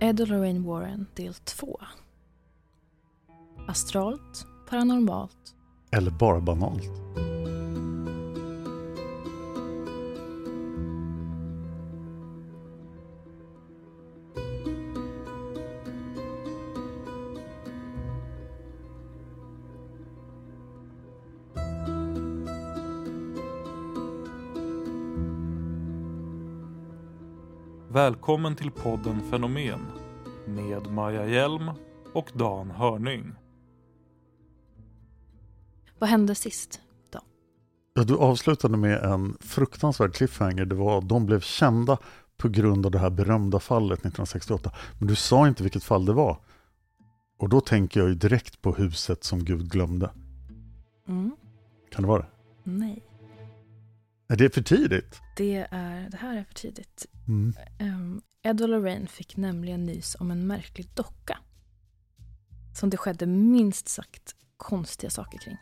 Ed och Lorraine Warren del 2. Astralt, paranormalt Eller bara banalt. Välkommen till podden Fenomen med Maja Hjelm och Dan Hörning. Vad hände sist? Då? Ja, du avslutade med en fruktansvärd cliffhanger. Det var de blev kända på grund av det här berömda fallet 1968. Men du sa inte vilket fall det var. Och då tänker jag ju direkt på huset som Gud glömde. Mm. Kan det vara det? Nej, Är det för tidigt? det, är, det här är för tidigt. Mm. Um, Ed och Lorraine fick nämligen nys om en märklig docka. Som det skedde minst sagt konstiga saker kring.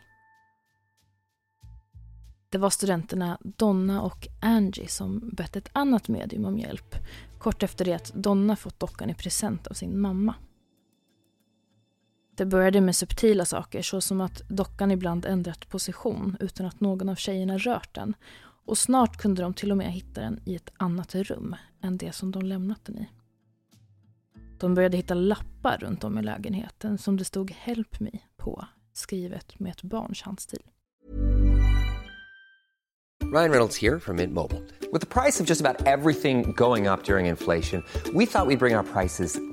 Det var studenterna Donna och Angie som bett ett annat medium om hjälp kort efter det att Donna fått dockan i present av sin mamma. Det började med subtila saker såsom att dockan ibland ändrat position utan att någon av tjejerna rört den och snart kunde de till och med hitta den i ett annat rum än det som de lämnat den i. De började hitta lappar runt om i lägenheten som det stod “Help me” på, skrivet med ett barns handstil. Ryan Reynolds här från Mint Mobile. Med priset på nästan allt som går upp under inflationen, trodde vi att vi skulle bring priser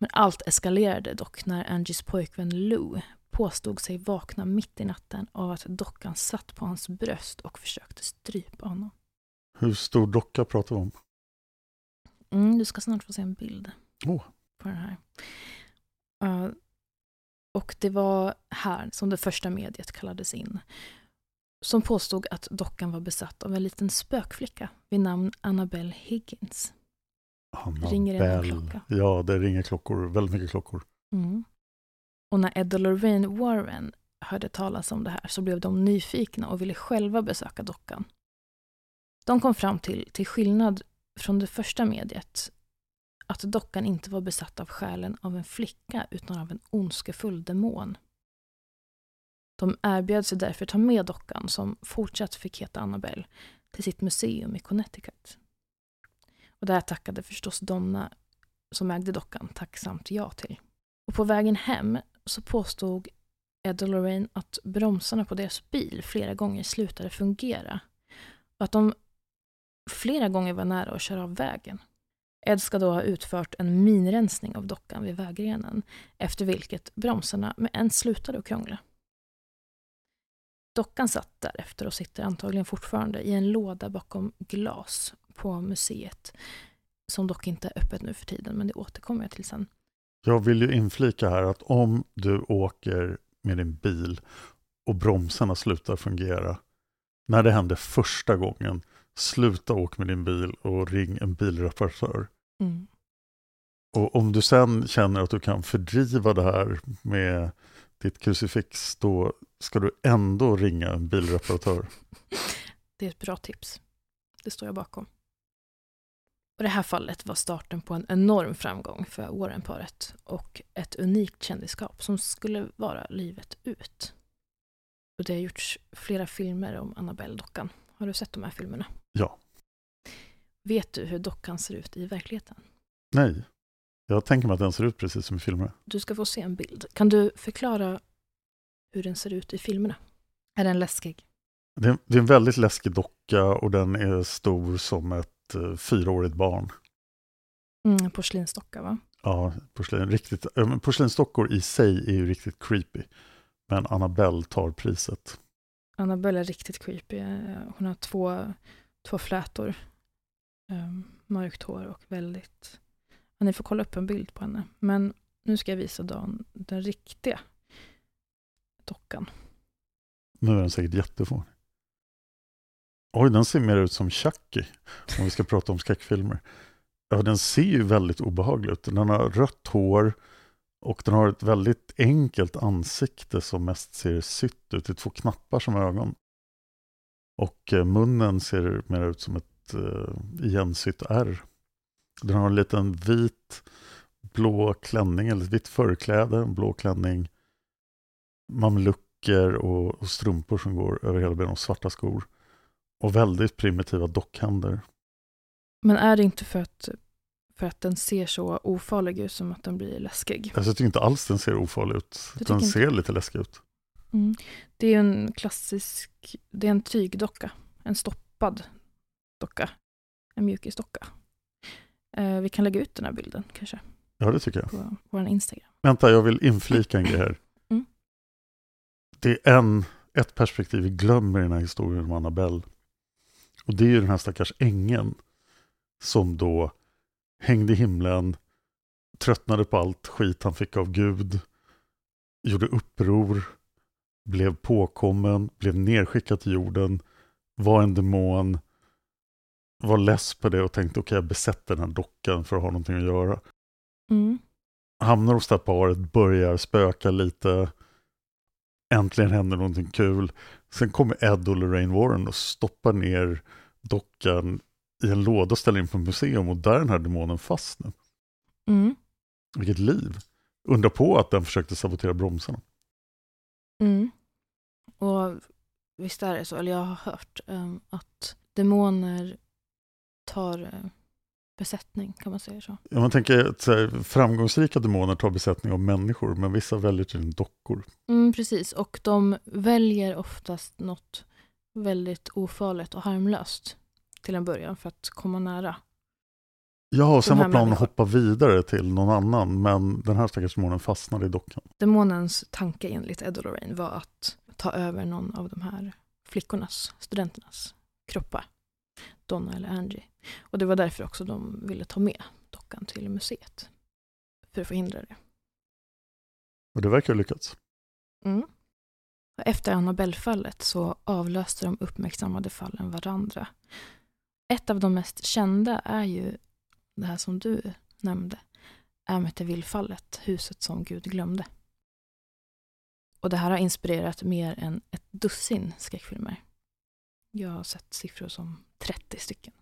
Men allt eskalerade dock när Angies pojkvän Lou påstod sig vakna mitt i natten av att dockan satt på hans bröst och försökte strypa honom. Hur stor docka pratar vi om? Mm, du ska snart få se en bild Åh. på den här. Uh, och det var här som det första mediet kallades in. Som påstod att dockan var besatt av en liten spökflicka vid namn Annabelle Higgins. Ringer det Annabelle. klocka? Ja, det ringer klockor. Väldigt mycket klockor. Mm. Och när Ed och Lorraine Warren hörde talas om det här så blev de nyfikna och ville själva besöka dockan. De kom fram till, till skillnad från det första mediet, att dockan inte var besatt av själen av en flicka utan av en ondskefull demon. De erbjöd sig därför ta med dockan, som fortsatt fick heta Annabelle, till sitt museum i Connecticut. Och det här tackade förstås Donna, som ägde dockan, tacksamt ja till. Och på vägen hem så påstod Ed och Lorraine att bromsarna på deras bil flera gånger slutade fungera. Och att de flera gånger var nära att köra av vägen. Ed ska då ha utfört en minrensning av dockan vid vägrenen, efter vilket bromsarna med en slutade att krångla. Dockan satt därefter och sitter antagligen fortfarande i en låda bakom glas på museet, som dock inte är öppet nu för tiden, men det återkommer jag till sen. Jag vill ju inflika här att om du åker med din bil och bromsarna slutar fungera, när det hände första gången, sluta åka med din bil och ring en bilreparatör. Mm. Och om du sen känner att du kan fördriva det här med ditt krucifix, då ska du ändå ringa en bilreparatör. Det är ett bra tips. Det står jag bakom. Och det här fallet var starten på en enorm framgång för Warren-paret och ett unikt kändisskap som skulle vara livet ut. Och det har gjorts flera filmer om Annabelle-dockan. Har du sett de här filmerna? Ja. Vet du hur dockan ser ut i verkligheten? Nej, jag tänker mig att den ser ut precis som i filmerna. Du ska få se en bild. Kan du förklara hur den ser ut i filmerna? Är den läskig? Det är, det är en väldigt läskig docka och den är stor som ett fyraårigt barn. Mm, porslinsdocka, va? Ja, porslin, riktigt, porslinsdockor i sig är ju riktigt creepy. Men Annabelle tar priset. Annabelle är riktigt creepy. Eh, Hon har två, två flätor. Um, mörkt hår och väldigt... Ja, ni får kolla upp en bild på henne. Men Nu ska jag visa Dan den riktiga dockan. Nu är den säkert jättefånig. Oj, den ser mer ut som Chucky, om vi ska prata om skräckfilmer. Ja, den ser ju väldigt obehaglig ut. Den har rött hår och den har ett väldigt enkelt ansikte som mest ser sytt ut. Det är två knappar som ögon. Och eh, munnen ser mer ut som ett uh, igensytt R. Den har en liten vit blå klänning, eller ett vitt förkläde, en blå klänning, mamlucker och, och strumpor som går över hela benen och svarta skor. Och väldigt primitiva dockhänder. Men är det inte för att, för att den ser så ofarlig ut som att den blir läskig? Alltså, jag tycker inte alls den ser ofarlig ut. Den tycker ser inte? lite läskig ut. Mm. Det är en klassisk, det är en tygdocka. En stoppad docka. En mjukisdocka. Eh, vi kan lägga ut den här bilden kanske Ja, det tycker jag. på vår Instagram. Vänta, jag vill inflika en grej här. Mm. Det är en, ett perspektiv vi glömmer i den här historien om Annabelle. Och det är ju den här stackars ängeln som då hängde i himlen, tröttnade på allt skit han fick av Gud, gjorde uppror, blev påkommen, blev nedskickad till jorden, var en demon, var less på det och tänkte okej, jag besätter den här dockan för att ha någonting att göra Mm. hamnar hos det här paret, börjar spöka lite. Äntligen händer någonting kul. Sen kommer Ed och Lorraine Warren och stoppar ner dockan i en låda och ställer in på museum och där är den här demonen fast nu. Mm. Vilket liv. Undra på att den försökte sabotera bromsarna. Mm. Och visst är det så, eller jag har hört um, att demoner tar eh, besättning, kan man säga så? Ja, Man tänker att här, framgångsrika demoner tar besättning av människor, men vissa väljer till dockor. Mm, precis, och de väljer oftast något väldigt ofarligt och harmlöst till en början för att komma nära. Ja, och sen var planen att hoppa vidare till någon annan, men den här stackars demonen fastnade i dockan. Demonens tanke enligt Ed Lorraine var att ta över någon av de här flickornas, studenternas kroppar. Donna eller Angie. Och det var därför också de ville ta med dockan till museet. För att förhindra det. Och det verkar ha lyckats. Mm. Efter Annabelle-fallet så avlöste de uppmärksammade fallen varandra. Ett av de mest kända är ju det här som du nämnde. Amityville-fallet, huset som Gud glömde. Och det här har inspirerat mer än ett dussin skräckfilmer. Jag har sett siffror som 30 stycken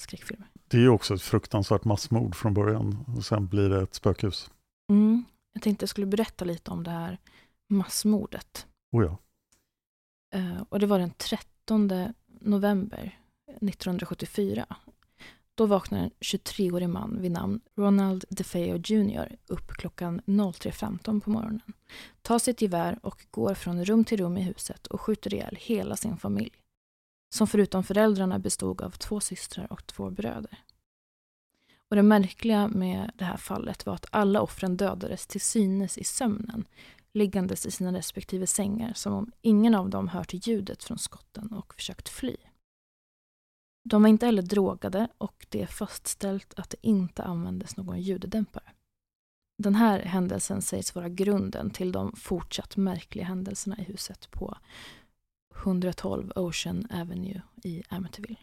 skräckfilmer. Det är ju också ett fruktansvärt massmord från början och sen blir det ett spökhus. Mm. Jag tänkte jag skulle berätta lite om det här massmordet. Oh ja. Eh, och det var den 13 november 1974. Då vaknar en 23-årig man vid namn Ronald DeFeo Jr. upp klockan 03.15 på morgonen. Tar sitt gevär och går från rum till rum i huset och skjuter ihjäl hela sin familj. Som förutom föräldrarna bestod av två systrar och två bröder. Och det märkliga med det här fallet var att alla offren dödades till synes i sömnen liggandes i sina respektive sängar som om ingen av dem hört ljudet från skotten och försökt fly. De var inte heller drogade och det är fastställt att det inte användes någon ljuddämpare. Den här händelsen sägs vara grunden till de fortsatt märkliga händelserna i huset på 112 Ocean Avenue i Amityville.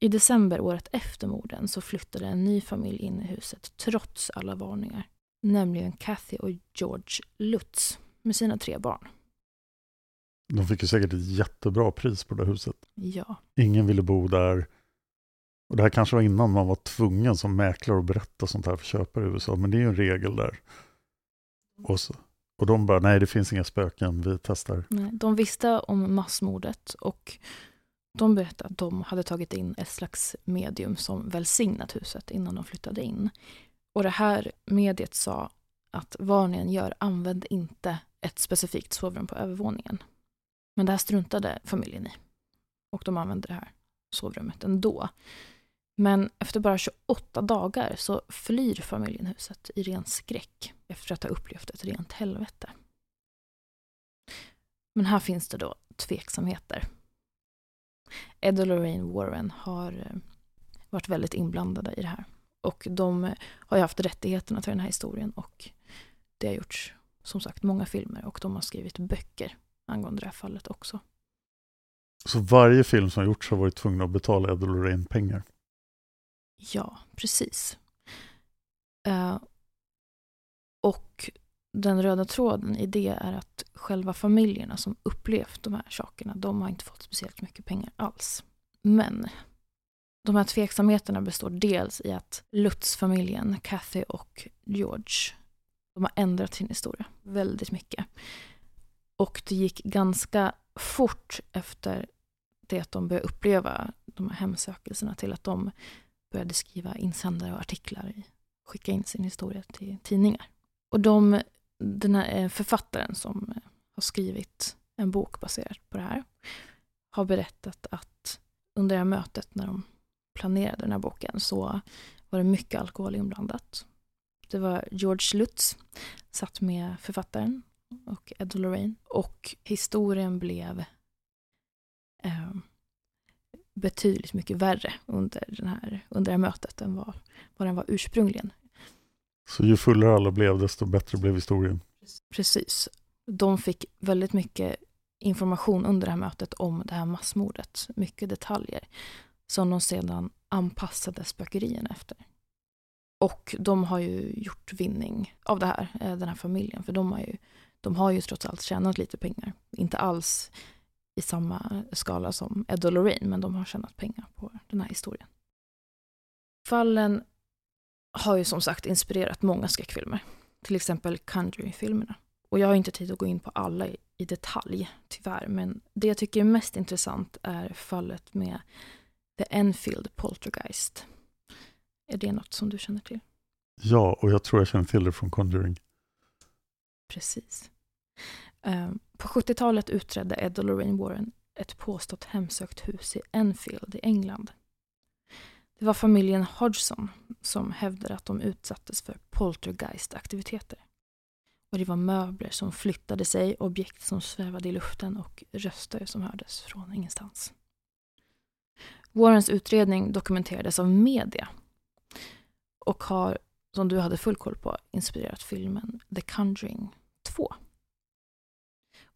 I december året efter morden så flyttade en ny familj in i huset trots alla varningar nämligen Kathy och George Lutz med sina tre barn. De fick ju säkert ett jättebra pris på det huset. Ja, Ingen ville bo där. Och det här kanske var innan man var tvungen som mäklare att berätta sånt här för köpare i USA, men det är ju en regel där. Och, så, och de bara, nej det finns inga spöken, vi testar. nej, de visste om massmordet och de berättade att de hade tagit in ett slags medium som välsignat huset innan de flyttade in. Och det här mediet sa att vad ni än gör, använd inte ett specifikt sovrum på övervåningen. Men det här struntade familjen i. Och de använde det här sovrummet ändå. Men efter bara 28 dagar så flyr familjen huset i ren skräck efter att ha upplevt ett rent helvete. Men här finns det då tveksamheter. Ed och Lorraine Warren har eh, varit väldigt inblandade i det här. Och de har ju haft rättigheterna till den här historien och det har gjorts som sagt många filmer och de har skrivit böcker angående det här fallet också. Så varje film som har gjorts har varit tvungen att betala Ed och Lorraine pengar? Ja, precis. Uh, och den röda tråden i det är att själva familjerna som upplevt de här sakerna, de har inte fått speciellt mycket pengar alls. Men de här tveksamheterna består dels i att Lutz-familjen, Kathy och George, de har ändrat sin historia väldigt mycket. Och det gick ganska fort efter det att de började uppleva de här hemsökelserna till att de började skriva insändare och artiklar, skicka in sin historia till tidningar. Och de, den här eh, författaren som eh, har skrivit en bok baserat på det här har berättat att under det här mötet när de planerade den här boken så var det mycket alkohol inblandat. Det var George Lutz, satt med författaren och Ed Lorraine. Och historien blev eh, betydligt mycket värre under, den här, under det här mötet än vad, vad den var ursprungligen. Så ju fullare alla blev, desto bättre blev historien? Precis. De fick väldigt mycket information under det här mötet om det här massmordet. Mycket detaljer som de sedan anpassade spökerierna efter. Och de har ju gjort vinning av det här, eh, den här familjen. För de har ju, de har ju trots allt tjänat lite pengar. Inte alls i samma skala som Ed och Lorraine, men de har tjänat pengar på den här historien. Fallen har ju som sagt inspirerat många skräckfilmer. Till exempel Conjuring-filmerna. Och jag har inte tid att gå in på alla i, detalj, tyvärr. Men det jag tycker är mest intressant är fallet med The Enfield Poltergeist. Är det något som du känner till? Ja, och jag tror jag känner till det från Conjuring. Precis. Ehm, på 70-talet utredde Ed och Lorraine Warren ett påstått hemsökt hus i Enfield i England. Det var familjen Hodgson som hävdade att de utsattes för poltergeistaktiviteter. Och det var möbler som flyttade sig, objekt som svävade i luften och röster som hördes från ingenstans. Warrens utredning dokumenterades av media och har, som du hade full koll på, inspirerat filmen The Conjuring 2.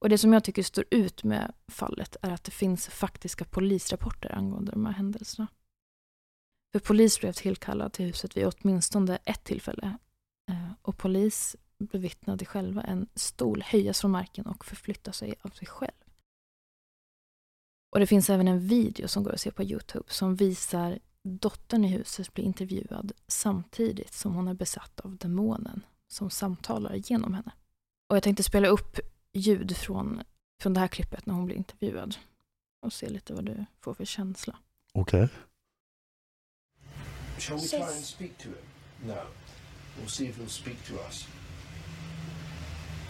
Och det som jag tycker står ut med fallet är att det finns faktiska polisrapporter angående de här händelserna. För polis blev tillkallad till huset vid åtminstone ett tillfälle eh, och polis bevittnade själva en stol höjas från marken och förflytta sig av sig själv. Och det finns även en video som går att se på Youtube som visar dottern i huset bli intervjuad samtidigt som hon är besatt av demonen som samtalar genom henne. Och jag tänkte spela upp ljud från, från det här klippet när hon blir intervjuad och se lite vad du får för känsla. Okej. Okay. Shall we try and speak to him? No. We'll see if he'll speak to us.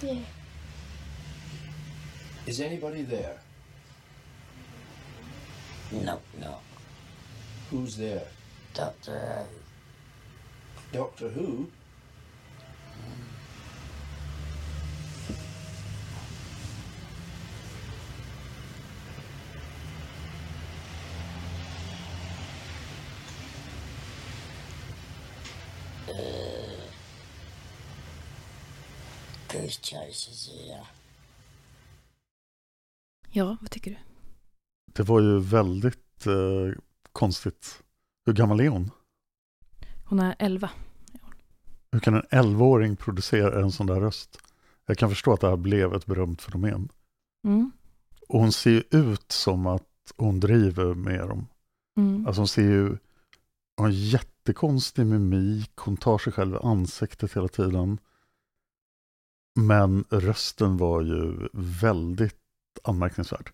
Yeah. Is anybody there? No, no. Who's there? Doctor Doctor Who? Uh, Chases here. Ja, vad tycker du? Det var ju väldigt eh, konstigt. Hur gammal är hon? Hon är 11. Hur kan en 11-åring producera en sån där röst? Jag kan förstå att det här blev ett berömt fenomen. Mm. Och hon ser ju ut som att hon driver med dem. Mm. Alltså hon ser ju, hon har en jättekonstig mimik, hon tar sig själv i ansiktet hela tiden. Men rösten var ju väldigt anmärkningsvärd.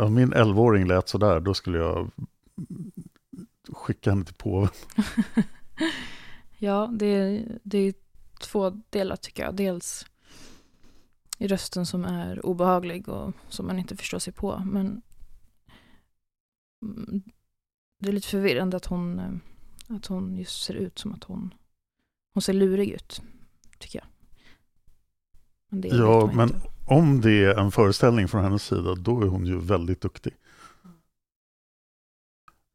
Om min 11-åring lät sådär, då skulle jag skicka henne till påven. ja, det är, det är två delar tycker jag. Dels rösten som är obehaglig och som man inte förstår sig på. Men mm, det är lite förvirrande att hon, att hon just ser ut som att hon, hon ser lurig ut, tycker jag. Ja, men inte. om det är en föreställning från hennes sida, då är hon ju väldigt duktig.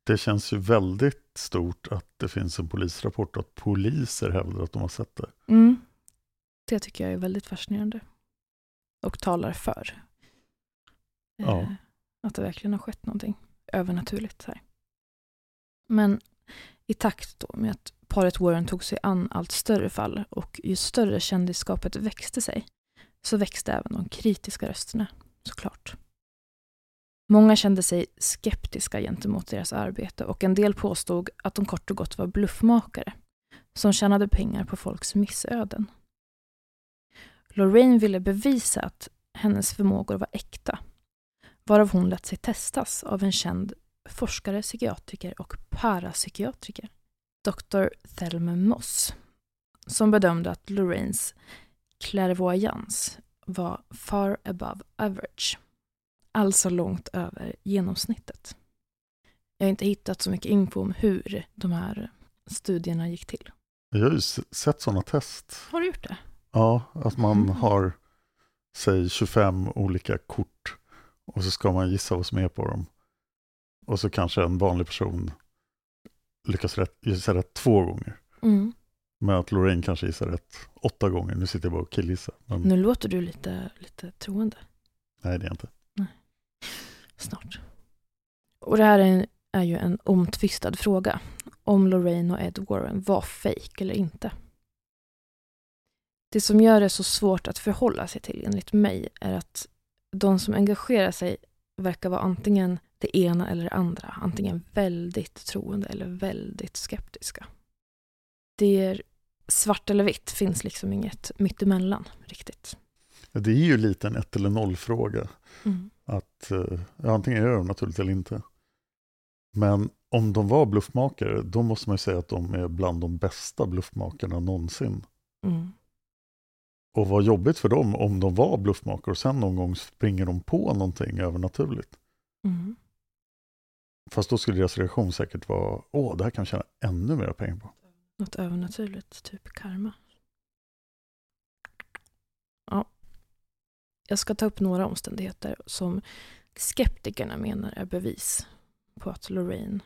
det känns ju väldigt stort att det finns en polisrapport att poliser hävdar att de har sett det. Mm. Det tycker jag är väldigt fascinerande. Och talar för. Ja. Eh, att det verkligen har skett någonting övernaturligt här. Men i takt då med att paret Warren tog sig an allt större fall och ju större kändisskapet växte sig så växte även de kritiska rösterna, såklart. Många kände sig skeptiska gentemot deras arbete och en del påstod att de kort och gott var bluffmakare som tjänade pengar på folks missöden. Lorraine ville bevisa att hennes förmågor var äkta varav hon lät sig testas av en känd forskare, psykiatriker och parapsykiatriker, Dr. Thelma Moss, som bedömde att Lorraines clairvoyance var far above average, alltså långt över genomsnittet. Jag har inte hittat så mycket info om hur de här studierna gick till. Jag har ju sett sådana test. Har du gjort det? Ja, att man Mm. har, säg 25 olika kort och så ska man gissa vad som är på dem. Och så kanske en vanlig person lyckas rätt, gissa rätt två gånger. Mm. Men att Lorraine kanske gissar rätt åtta gånger. Nu sitter jag bara och killgissar. Men Nu låter du lite, lite troende. nej, det är jag inte. snart. Och det här är, en, är ju en omtvistad fråga. Om Lorraine och Ed Warren var fake eller inte. Det som gör det så svårt att förhålla sig till enligt mig är att de som engagerar sig verkar vara antingen det ena eller det andra. Antingen väldigt troende eller väldigt skeptiska. Det är svart eller vitt, finns liksom inget mittemellan riktigt. Det är ju lite en ett eller noll fråga. Mm. Att eh, ja, antingen är de naturligt eller inte. Men om de var bluffmakare, då måste man ju säga att de är bland de bästa bluffmakarna någonsin. Mm. Och vad jobbigt för dem om de var bluffmakare och sen någon gång springer de på någonting övernaturligt. Mm. Fast då skulle deras reaktion säkert vara, åh, det här kan jag tjäna ännu mer pengar på. Något övernaturligt, typ karma. Ja. Jag ska ta upp några omständigheter som skeptikerna menar är bevis på att Lorraine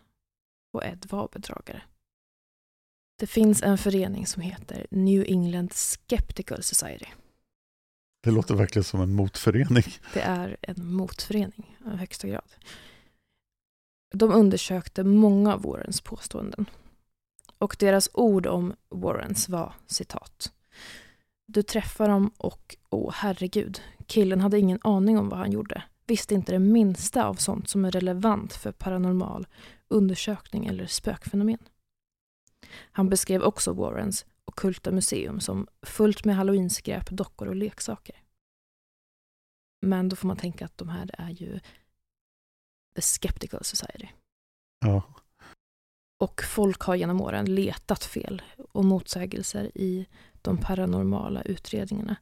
och Ed var bedragare. Det finns en förening som heter New England Skeptical Society. Det låter verkligen som en motförening. Det är en motförening i högsta grad. De undersökte många av Warrens påståenden. Och deras ord om Warrens var citat. Du träffar dem och, åh herregud, killen hade ingen aning om vad han gjorde. Visste inte det minsta av sånt som är relevant för paranormal undersökning eller spökfenomen. Han beskrev också Warrens okulta museum som fullt med halloweenskräp, dockor och leksaker. Men då får man tänka att de här är ju The Skeptical Society. Ja, och folk har genom åren letat fel och motsägelser i de paranormala utredningarna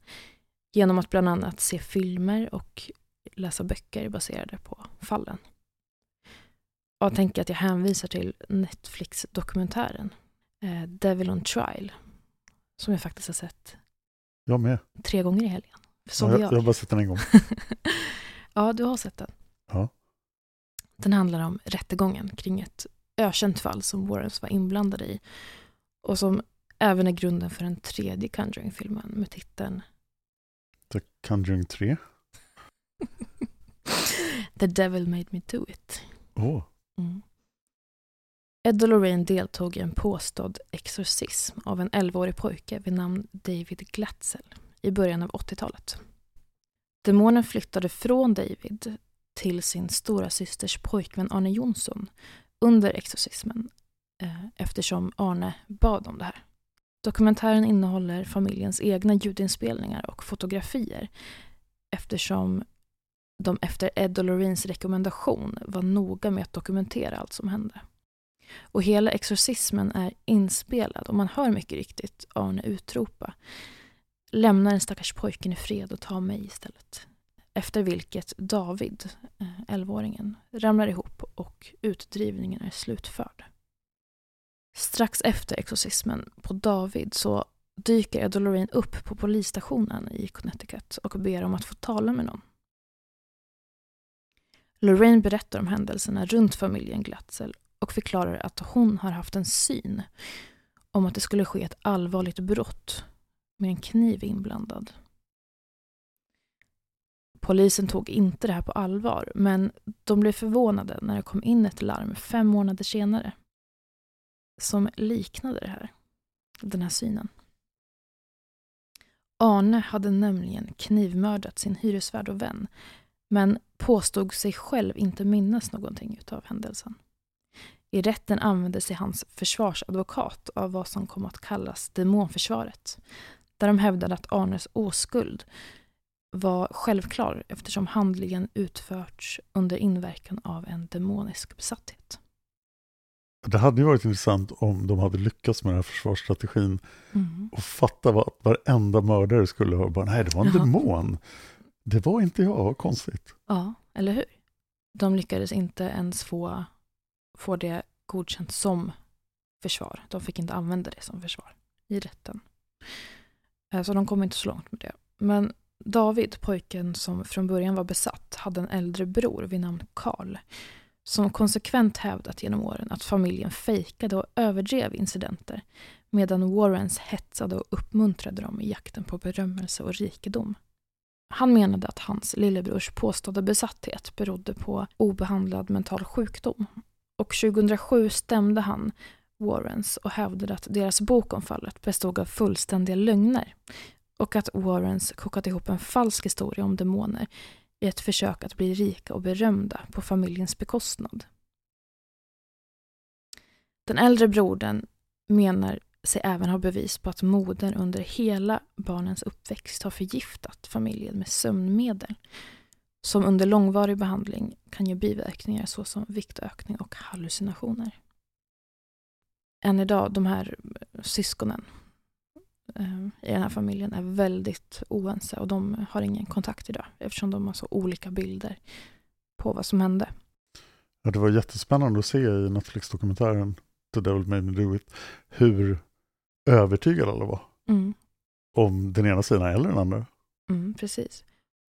genom att bland annat se filmer och läsa böcker baserade på fallen. Och jag tänker att jag hänvisar till Netflix-dokumentären eh, Devil on Trial som jag faktiskt har sett jag med. tre gånger i helgen. Som Ja, jag, jag. jag har bara sett den en gång. ja, du har sett den. Ja. Den handlar om rättegången kring ett ökänt fall som Warrens var inblandade i och som även är grunden för den tredje Conjuring-filmen med titeln The Conjuring 3. The Devil Made Me Do It. Åh, Mm. Ed och Lorraine deltog i en påstådd exorcism av en 11-årig pojke vid namn David Glatzel i början av 80-talet. Demonen flyttade från David till sin stora systers pojkvän Arne Jonsson under exorcismen eh, eftersom Arne bad om det här. Dokumentären innehåller familjens egna ljudinspelningar och fotografier eftersom de efter Ed och Lorraines rekommendation var noga med att dokumentera allt som hände. Och hela exorcismen är inspelad och man hör mycket riktigt Arne utropa Lämna den stackars pojken i fred och ta mig istället. Efter vilket David, eh, 11-åringen, ramlar ihop och utdrivningen är slutförd. Strax efter exorcismen på David så dyker Ed och Lorraine upp på polisstationen i Connecticut och ber om att få tala med någon. Lorraine berättar om händelserna runt familjen Glatzel och förklarar att hon har haft en syn om att det skulle ske ett allvarligt brott med en kniv inblandad. Polisen tog inte det här på allvar, men de blev förvånade när det kom in ett larm fem månader senare som liknade det här, den här synen. Arne hade nämligen knivmördat sin hyresvärd och vän, men påstod sig själv inte minnas någonting utav händelsen. I rätten använde sig hans försvarsadvokat av vad som kom att kallas demonförsvaret, där de hävdade att Arnes oskuld var självklar eftersom handlingen utförts under inverkan av en demonisk besatthet. Det hade ju varit intressant om de hade lyckats med den här försvarsstrategin Mm. och fatta vad varenda mördare skulle ha bara, nej det var en Jaha. demon. Det var inte jag, vad konstigt. Ja, eller hur? De lyckades inte ens få, få det godkänt som försvar. De fick inte använda det som försvar i rätten. Eh, Så de kom inte så långt med det. Men David, pojken som från början var besatt, hade en äldre bror vid namn Karl som konsekvent hävdat genom åren att familjen fejkade och överdrev incidenter medan Warrens hetsade och uppmuntrade dem i jakten på berömmelse och rikedom. Han menade att hans lillebrors påstådda besatthet berodde på obehandlad mental sjukdom. Och 2007 stämde han Warrens och hävdade att deras bok om fallet bestod av fullständiga lögner och att Warrens kokat ihop en falsk historia om demoner i ett försök att bli rika och berömda på familjens bekostnad. Den äldre brodern menar sig även ha bevis på att modern under hela barnens uppväxt har förgiftat familjen med sömnmedel som under långvarig behandling kan ge biverkningar såsom viktökning och hallucinationer. Än idag, de här syskonen i den här familjen är väldigt oense och de har ingen kontakt idag eftersom de har så olika bilder på vad som hände. Ja, det var jättespännande att se i Netflix-dokumentären The Devil Made Me Do It hur övertygade alla var Mm. om den ena sidan eller den andra. Mm, precis.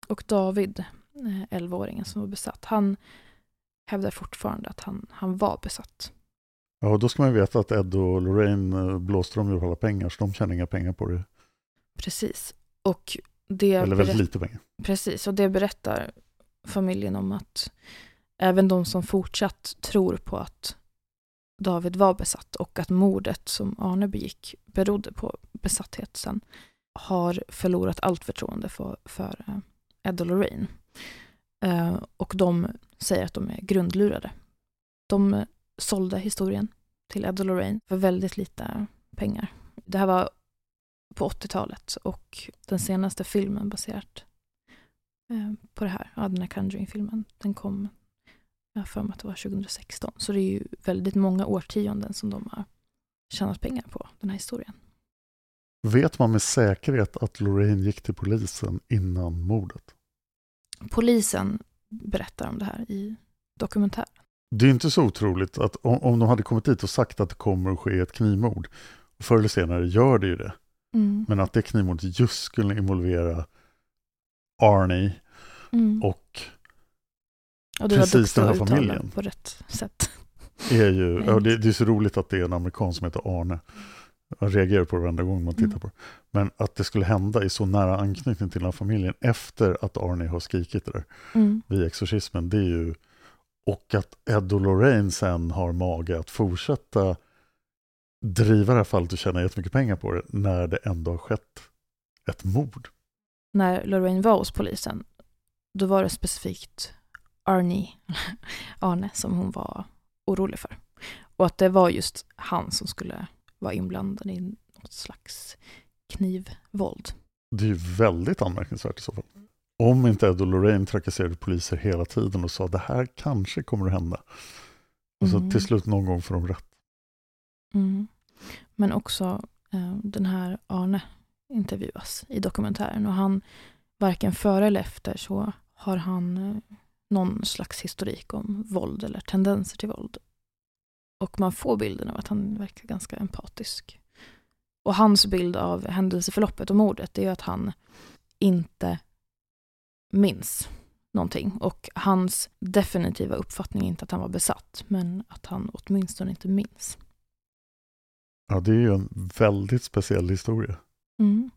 Och David, eh, 11-åringen som var besatt, han hävdar fortfarande att han, han var besatt. Ja, och då ska man veta att Ed och Lorraine eh, blåste dem på alla pengar så de tjänar inga pengar på det. Precis. Och det, Eller väldigt lite pengar. precis, och det berättar familjen om att även de som fortsatt tror på att David var besatt och att mordet som Arne begick berodde på besatthet sen har förlorat allt förtroende för, för eh, Ed och Lorraine. Eh, och de säger att de är grundlurade. De sålde historien till Ed och Lorraine för väldigt lite pengar. Det här var på 80-talet och den senaste filmen baserat eh, på det här, ja, den här Conjuring-filmen, den kom, jag har för mig att det var 2016. Så det är ju väldigt många årtionden som de har tjänat pengar på den här historien. Vet man med säkerhet att Lorraine gick till polisen innan mordet? Polisen berättar om det här i dokumentären. Det är inte så otroligt att om, om de hade kommit dit och sagt att det kommer att ske ett knivmord, förr eller senare gör det ju det, Mm. men att det knivmordet just skulle involvera Arnie Mm. och Och precis den här familjen. på rätt sätt. är ju, Mm. ja, det, det är så roligt att det är en amerikan som heter Arne. Jag reagerar på det varenda gång man tittar Mm. på det. Men att det skulle hända i så nära anknytning till den här familjen efter att Arne har skrikit det där Mm. vid exorcismen, det är ju och att Ed och Lorraine sen har mage att fortsätta driva det här fallet och tjäna jättemycket pengar på det när det ändå har skett ett mord. När Lorraine var hos polisen, då var det specifikt Arnie, Arne som hon var orolig för. Och att det var just han som skulle vara inblandad i något slags knivvåld. Det är ju väldigt anmärkningsvärt i så fall. Om inte Ed och Lorraine trakasserade poliser hela tiden och sa det här kanske kommer att hända. Och så Mm. till slut någon gång får de rätt. Mm. Men också eh, den här Arne intervjuas i dokumentären och han, varken före eller efter så har han eh, någon slags historik om våld eller tendenser till våld. Och man får bilden av att han verkar ganska empatisk. Och hans bild av händelseförloppet och mordet är ju att han inte minns någonting. Och hans definitiva uppfattning är inte att han var besatt, men att han åtminstone inte minns. Ja, det är ju en väldigt speciell historia. Mm.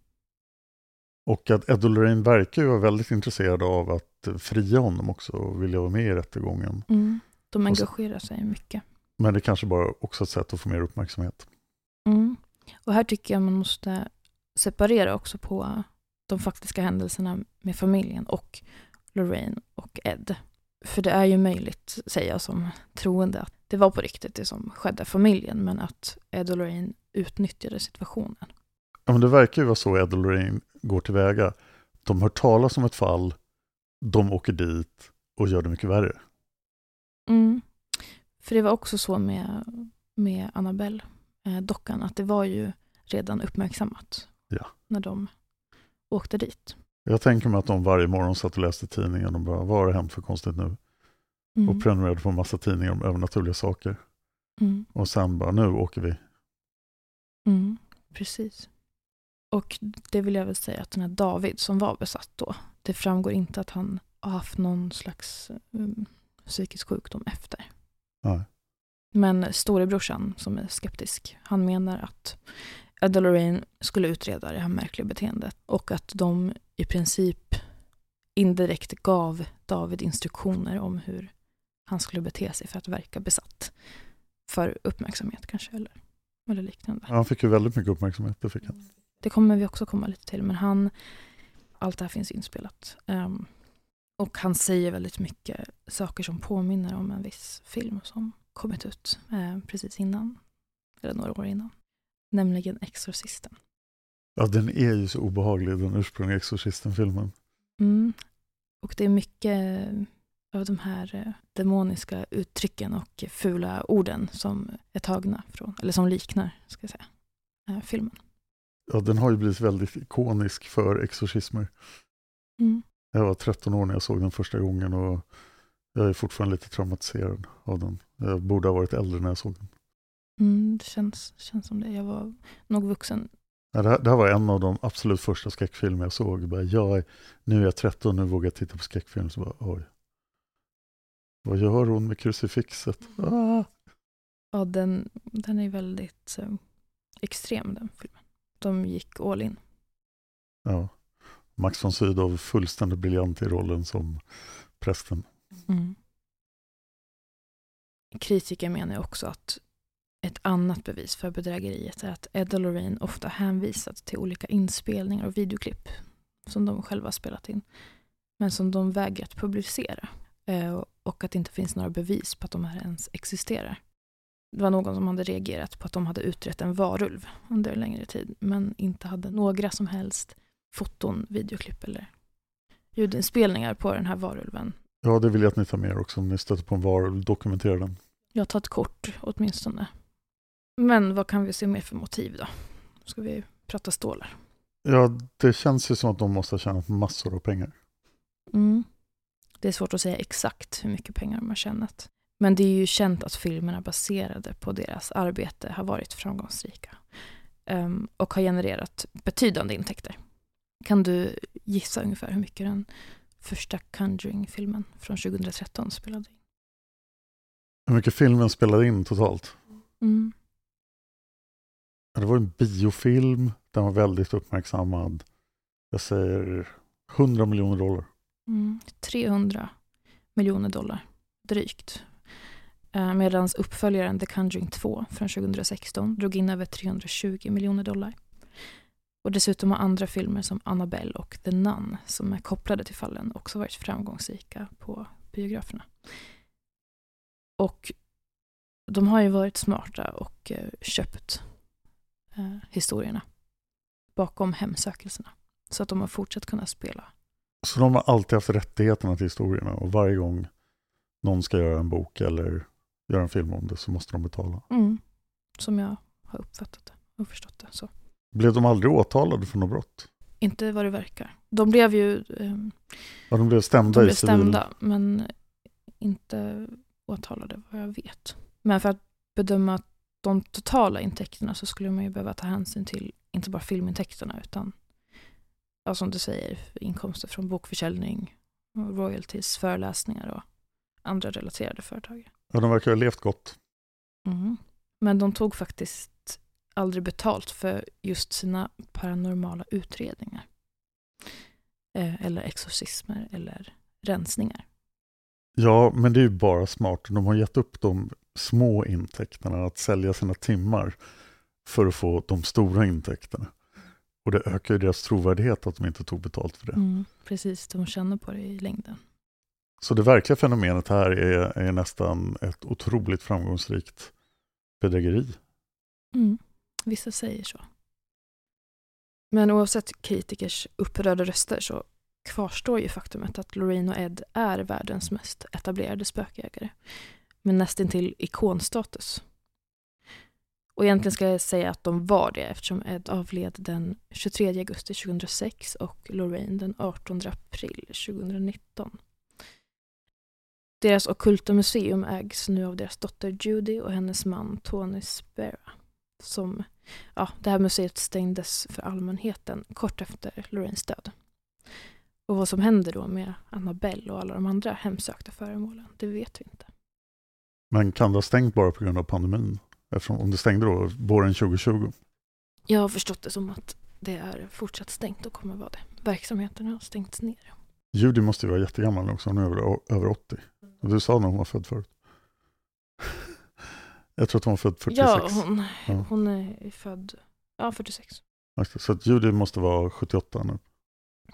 Och att Ed Lorraine verkar ju vara väldigt intresserade av att fria honom också och vilja vara med i rättegången. Mm. De engagerar sig mycket. Men det kanske bara också ett sätt att få mer uppmärksamhet. Mm. Och här tycker jag man måste separera också på de faktiska händelserna med familjen och Lorraine och Ed. För det är ju möjligt, säger jag som troende, att det var på riktigt det som skedde familjen, men att Ed och Lorraine utnyttjade situationen. Ja, men det verkar ju vara så Ed och Lorraine går tillväga. De hör talas om ett fall, de åker dit och gör det mycket värre. Mm. För det var också så med, med Annabelle, eh, dockan, att det var ju redan uppmärksammat Ja. när de åkte dit. Jag tänker mig att de varje morgon satt och läste tidningen och bara, vad har hänt för konstigt nu? Mm. Och prenumererade på en massa tidningar om övernaturliga saker. Mm. Och sen bara, nu åker vi. Mm, precis. Och det vill jag väl säga att den här David som var besatt då, det framgår inte att han har haft någon slags um, psykisk sjukdom efter. Nej. Men storebrorsan som är skeptisk, han menar att Ed och Lorraine skulle utreda det här märkliga beteendet och att de i princip indirekt gav David instruktioner om hur han skulle bete sig för att verka besatt. För uppmärksamhet kanske, eller, eller liknande. Han fick ju väldigt mycket uppmärksamhet, det fick han. Det kommer vi också komma lite till, men han, allt det här finns inspelat. Ehm, och han säger väldigt mycket saker som påminner om en viss film som kommit ut eh, precis innan, eller några år innan. Nämligen Exorcisten. Ja, den är ju så obehaglig, den ursprungliga Exorcisten-filmen. Mm. Och det är mycket av de här eh, demoniska uttrycken och fula orden som är tagna från, eller som liknar, ska jag säga, filmen. Ja, den har ju blivit väldigt ikonisk för exorcismer. Mm. Jag var 13 år när jag såg den första gången och jag är fortfarande lite traumatiserad av den. Jag borde ha varit äldre när jag såg den. Mm, det känns, känns som det. Jag var nog vuxen. Ja, det, här, det här var en av de absolut första skräckfilmer jag såg. Jag bara, jag är, nu är jag 13, nu vågar jag titta på skräckfilm. Så bara, oj. Vad gör hon med krucifixet? Ah. Ja, den, den är väldigt eh, extrem den filmen. De gick all in. Ja. Max von Sydow fullständigt briljant i rollen som prästen. Mm. Kritiker menar också att ett annat bevis för bedrägeriet är att Ed och Lorraine ofta hänvisat till olika inspelningar och videoklipp som de själva spelat in, men som de vägrat publicera eh, och att det inte finns några bevis på att de här ens existerar. Det var någon som hade reagerat på att de hade utrett en varulv under en längre tid, men inte hade några som helst foton, videoklipp eller ljudinspelningar på den här varulven Ja, det vill jag att ni tar med er också om ni stöter på en varulv. Dokumentera den. Jag tar ett kort åtminstone. Men vad kan vi se mer för motiv då? Ska vi prata stålar? Ja, det känns ju som att de måste ha tjänat massor av pengar. Mm. Det är svårt att säga exakt hur mycket pengar de har tjänat. Men det är ju känt att filmerna baserade på deras arbete har varit framgångsrika. Ehm, och har genererat betydande intäkter. Kan du gissa ungefär hur mycket den första Conjuring-filmen från 2013 spelade in? Hur mycket filmen spelade in totalt? Mm. Det var en biofilm, den var väldigt uppmärksammad. Jag säger 100 miljoner dollar. Mm, 300 miljoner dollar, drygt. Eh, Medan uppföljaren The Conjuring 2 från 2016 drog in över 320 miljoner dollar. Och dessutom har andra filmer som Annabelle och The Nun som är kopplade till fallen också varit framgångsrika på biograferna. Och de har ju varit smarta och eh, köpt eh, historierna bakom hemsökelserna. Så att de har fortsatt kunna spela Så de har alltid haft rättigheterna till historierna och varje gång någon ska göra en bok eller göra en film om det så måste de betala. Mm. Som jag har uppfattat det och förstått det. Så. Blev de aldrig åtalade för något brott? Inte vad det verkar. De blev ju eh, Ja, de blev stämda de i blev civil. stämda, men inte åtalade vad jag vet. Men för att bedöma de totala intäkterna så skulle man ju behöva ta hänsyn till inte bara filmintäkterna utan ja, som du säger, inkomster från bokförsäljning, royalties, föreläsningar och andra relaterade företag. Ja, de verkar ha levt gott. Mm. Men de tog faktiskt aldrig betalt för just sina paranormala utredningar. Eh, eller exorcismer eller rensningar. Ja, men det är ju bara smart. De har gett upp de små intäkterna att sälja sina timmar för att få de stora intäkterna. Och det ökar ju deras trovärdighet att de inte tog betalt för det. Mm, precis, de känner på det i längden. Så det verkliga fenomenet här är, är nästan ett otroligt framgångsrikt bedrägeri. Mm, vissa säger så. Men oavsett kritikers upprörda röster så kvarstår ju faktumet att Lorraine och Ed är världens mest etablerade spökjägare. Med nästintill ikonstatus. Och egentligen ska jag säga att de var det eftersom Ed avled den 23 augusti 2006 och Lorraine den 18 april 2019. Deras ockulta museum ägs nu av deras dotter Judy och hennes man Tony Spera. Som, ja, det här museet stängdes för allmänheten kort efter Lorraines död. Och vad som händer då med Annabelle och alla de andra hemsökta föremålen, det vet vi inte. Men kan det ha stängt bara på grund av pandemin? Eftersom, om det stängde då våren 2020? Jag har förstått det som att det är fortsatt stängt och kommer vara det. Verksamheten har stängts ner. Judy måste ju vara jättegammal också, hon är över, över 80. Och du sa när hon var född förut. Jag tror att hon var född 46. Ja, hon, Ja. hon är född ja, 46. Just det, Så att Judy måste vara 78 nu.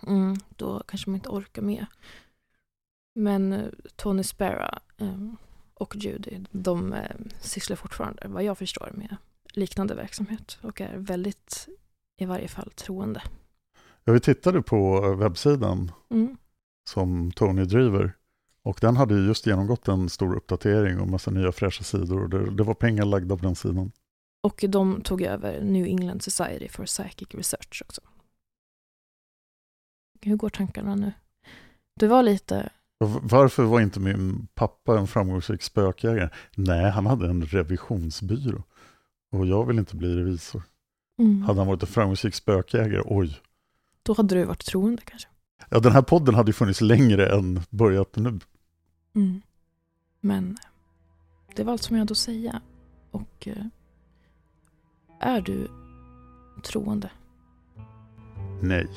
Mm, då kanske man inte orkar med. Men eh, Tony Spera eh, och Judy, de eh, sysslar fortfarande, vad jag förstår, med liknande verksamhet och är väldigt, i varje fall, troende. Ja, vi tittade på webbsidan Mm. som Tony driver. Och den hade ju just genomgått en stor uppdatering och massa nya fräscha sidor. Och det, det var pengar lagda på den sidan. Och de tog över New England Society for Psychic Research också. Hur går tankarna nu? Det var lite, varför var inte min pappa en framgångsrik spökjägare? Nej, han hade en revisionsbyrå. Och jag vill inte bli revisor. mm, Hade han varit en framgångsrik spökjägare, oj. då hade du varit troende kanske. Ja, den här podden hade ju funnits längre än börjat nu. Mm. Men det var allt som jag hade att säga. Och eh, är du troende? Nej.